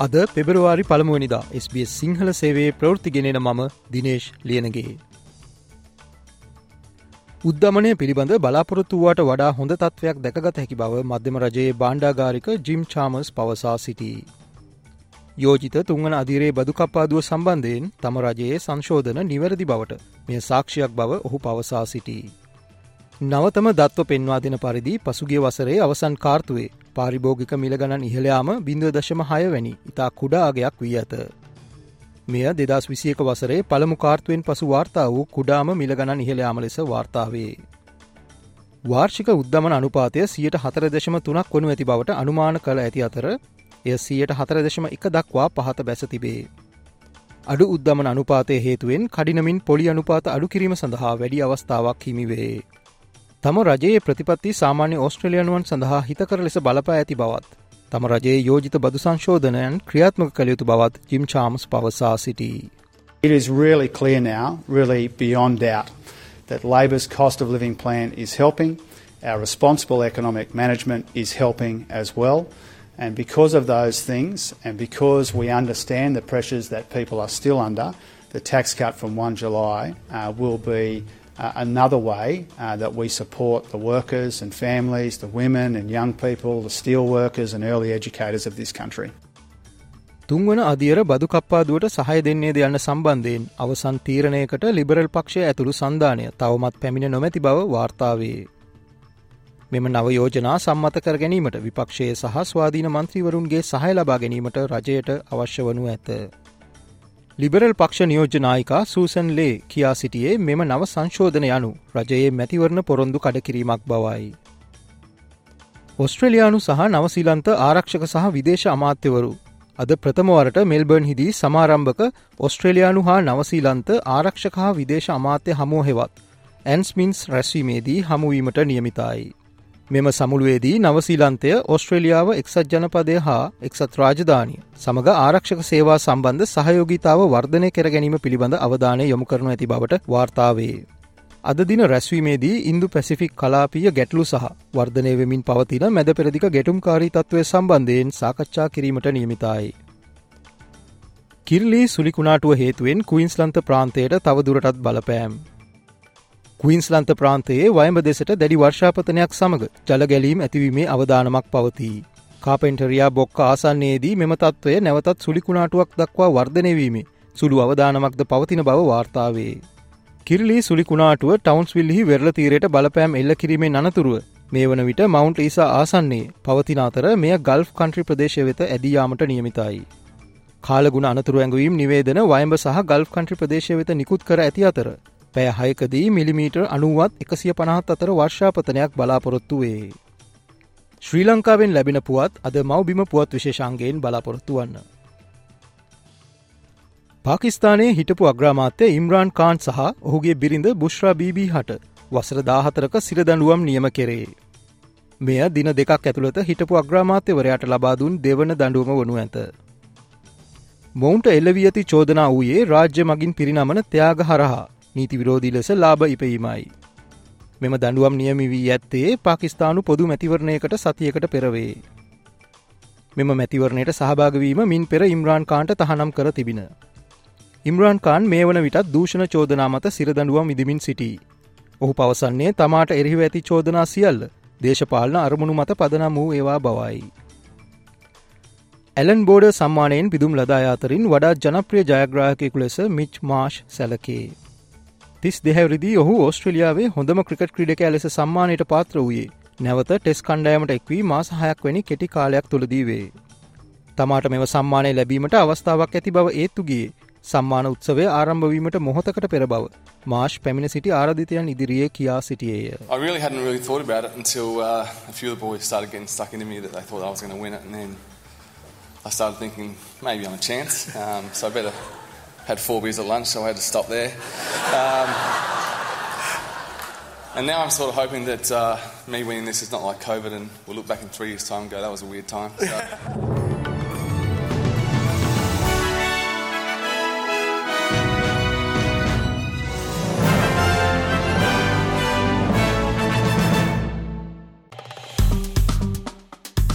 අද පෙබරවාරි පළමුවනිදා SBS සිංහල සේවේ ප්‍රෘතිගෙනෙන මම දිනේශ් ලියනගේ. උද්ධමනය පිළිබඳ බලාපොරොත්තුවාට වඩා හොඳ තත්ත්වයක් දැකගත හැකි බව මධ්‍යම රජයේ බාණ්ඩාගාරික ජිම් චාමස් පවසා සිටී. යෝජිත තුංගන අදිරේ බදුකප්පාදුව සම්බන්ධයෙන් තම රජයේ සංශෝධන නිවැරදි බවට මෙය සාක්ෂයක් බව ඔහු පවසා සිටී. නවතම දත්ව පෙන්වා දෙන පරිදි පසුගේ වසරේ අවසන් කාර්තුවේ පාරිභෝගික මිලගණන් ඉහළයාම බිඳුව දශම හය වැනි ඉතා කුඩාගයක් වී ඇත. මෙය දෙදස් විසියක වසරේ පළමු කාර්තුවෙන් පසු වාර්තා වූ කුඩාම මිලගණන් ඉහළයාම ලෙස වාර්තාවේ. වාර්ෂික උද්දමන අනුපාතය සියට හතර දෙශම තුනක් වනු ඇති බවට අනුමාන කළ ඇති අතර එය සියට හතර දෙශම එක දක්වා පහත බැස තිබේ. අඩු උද්දමන අනුපාතය හේතුවෙන් කඩිනමින් පොලි අනුපාත අඩු කිරීම සඳහා වැඩි අවස්ථාවක් හිමිවේ. තම රජයේ ප්‍රතිපත්ති සාමාන්‍ය ඔස්ට්‍රලියනුවන් සඳහා හිතකර ලෙස බලපා ඇති බවත්. තම රජයේ යෝජිත බදු සංශෝධනයන් ක්‍රියාත්මක කළ යුතු බවත් ජිම් චාම්ස් පවසා සිටී. It is really clear now, really beyond doubt, that Labor's cost of living plan is helping. Our responsible economic management is helping as well. And because of those things, and because we understand the pressures that people are still under, the tax cut from 1 July uh, will be uh, another way uh, that we support the workers and families, the women and young people, the steel workers and early educators of this country. තුන්වන අදියර බදු කප්පාදුවට සහය දෙන්නේද යන්න සම්බන්ධයෙන් අවසන් තීරණයකට liberal පක්ෂය ඇතුළු සන්ධානය තවමත් පැමිණ නොමැති බව වාර්තාවේ. මෙම නවයෝජනා සම්මත කර ගැනීමට විපක්ෂයේ සහ ස්වාධීන මන්ත්‍රීවරුන්ගේ සහය ලබා ගැනීමට රජයට අවශ්‍ය වනු ඇත. ලිබරල් පක්ෂ නියෝජනායිකා සූසන් ලේ කියා සිටියේ මෙම නව සංශෝධන යනු රජයේ මැතිවරණ පොරොන්දු කඩකිරීමක් බවයි. ඔස්ට්‍රලයානු සහ නවසීලන්ත ආරක්ෂක සහ විදේශ අමාත්‍යවරු අද ප්‍රථමවරට මෙල්බර්න් හිදී සමාරම්භක ඔස්ට්‍රලයානු හා නවසීලන්ත ආරක්ෂක හා විදේශ අමාත්‍ය හමුව හෙවත් ඇන්ස්මින්ස් රැස්වීමේදී හමුවීමට නියමිතයි. මෙම සමුළුවේදී නවසීලන්තය ඔස්ට්‍රේලියාව එක්සත් ජනපදය හා එක්සත් රාජධානිය සමඟ ආරක්ෂක සේවා සම්බන්ධ සහයෝගීතාව වර්ධනය කර ගැනීම පිළිබඳ අවධානය යොමු කරනු ඇති බවට වාර්තාවේ. අද දින රැස්වීමේදී ඉන්දු පැසිෆික් කලාපිය ගැටලු සහ වර්ධනය වෙමින් පවතින මැද පෙරදික ගැටුම්කාරී තත්ත්වය සම්බන්ධයෙන් සාකච්ඡා කිරීමට නියමිතයි. කිර්ලී සුලිකුණාටුව හේතුවෙන් කුයින්ස්ලන්ත ප්‍රාන්තයට තවදුරටත් බලපෑම්. ක්වීන්ස්ලන්ත ප්‍රාන්තයේ වයඹ දෙසට දැඩි වර්ෂාපතනයක් සමඟ ජලගැලීම් ඇතිවීමේ අවධානමක් පවතිී. කාපෙන්ටරයා බොක්ක ආසන්නේදී මෙම තත්ත්වය නැවතත් සුලිකුණාටුවක් දක්වා වර්ධනවීමේ සුළු අවධානමක්ද පවතින බව වාර්තාවේ. කිරලි සුලිකුණාටුව ටවන්ස් විල්හි වෙරල තීරයට බලපෑම් එල්ල කිරීමේ නතුරුව මේ වන විට මවන්් ඊසා ආසන්නේ පවතින අතර මෙය ගල්ෆ් කන්ට්‍රි ප්‍රදේශය වෙත ඇදයාමට නියමිතයි. කාලගුණ අනතුරු ඇඟවීම් නිවේදන වයඹ සහ ගල්ෆ් කන්ට්‍රි ප්‍රදේශය වෙත නිකුත් කර ඇති අතර පැය හයකදී මිලිමීටර් අනුවත් එකසිය පනහත් අතර වර්ෂාපතනයක් බලාපොරොත්තු වේ. ශ්‍රී ලංකාවෙන් ලැබෙන පුවත් අද මවබිම පුවත් විශේෂන්ගයෙන් බලාපොරොත්තු වන්න. පාකිස්ානයේ හිටපු අග්‍රාමාත්‍ය ඉම්රාන් කාන් සහ ඔහුගේ බිරිඳ බුශ්‍රා බීබී හට වසර දාහතරක සිරදඩුවම් නියම කෙරේ. මෙය දින දෙකක් ඇතුළත හිටපු අග්‍රාමාත්‍යවරයාට ලබාදුන් දෙවන දඩුවම වනු ඇත. මොවුන්ට එල්ලවී ඇති චෝදනා වූයේ රාජ්‍ය මගින් පිරිනමන ත්‍යයාග හරහා නීති විරෝධී ලෙස ලාභ ඉපීමයි. මෙම දඩුවම් නියමි වී ඇත්තේ පාකිස්ානු පොදු මැතිවරණයකට සතියකට පෙරවේ. මෙම මැතිවරණයට සහභාගවීම මින් පෙර ඉම්රාන් කාන්ට තහනම් කර තිබින. ඉම්රාන් කාන් මේ වන විටත් දූෂණ චෝදනා මත සිරදඩුවම් විදිමින් සිටී. ඔහු පවසන්නේ තමාට එරිහිව ඇති චෝදනා සියල්ල දේශපාලන අරමුණු මත පදනම් වූ ඒවා බවයි. ඇලන් බෝඩ සම්මානයෙන් පිදුම් ලදා අතරින් වඩා ජනප්‍රිය ජයග්‍රාහකෙකු ලෙස මිච් මාශ් සැලකේ. තිස් දෙහැවරිදි ඔහු ඕස්ට්‍රලියාවේ හොඳම ක්‍රිකට් ක්‍රඩක ලෙස සම්මානයට පාත්‍ර වූයේ නැවත ටෙස් කණ්ඩෑමට එක්වී මාස හයක් වැනි කෙටි කාලයක් තුළදීවේ. තමාට මෙව සම්මානය ලැබීමට අවස්ථාවක් ඇති බව ඒත්තුගේ සම්මාන උත්සවය ආරම්භවීමට මොහොතකට පෙර බව මාශ් පැමිණ සිටි ආරධිතයන් ඉදිරියේ කියා සිටියේය. I really hadn't really thought about it until uh, a few of the boys started getting stuck into me that they thought I was going to win it, and then I started thinking maybe I'm a chance. Um, so I better had four beers at lunch, so I had to stop there. Um, and now I'm sort of hoping that uh, me winning this is not like COVID, and we'll look back in three years' time and go, that was a weird time. So.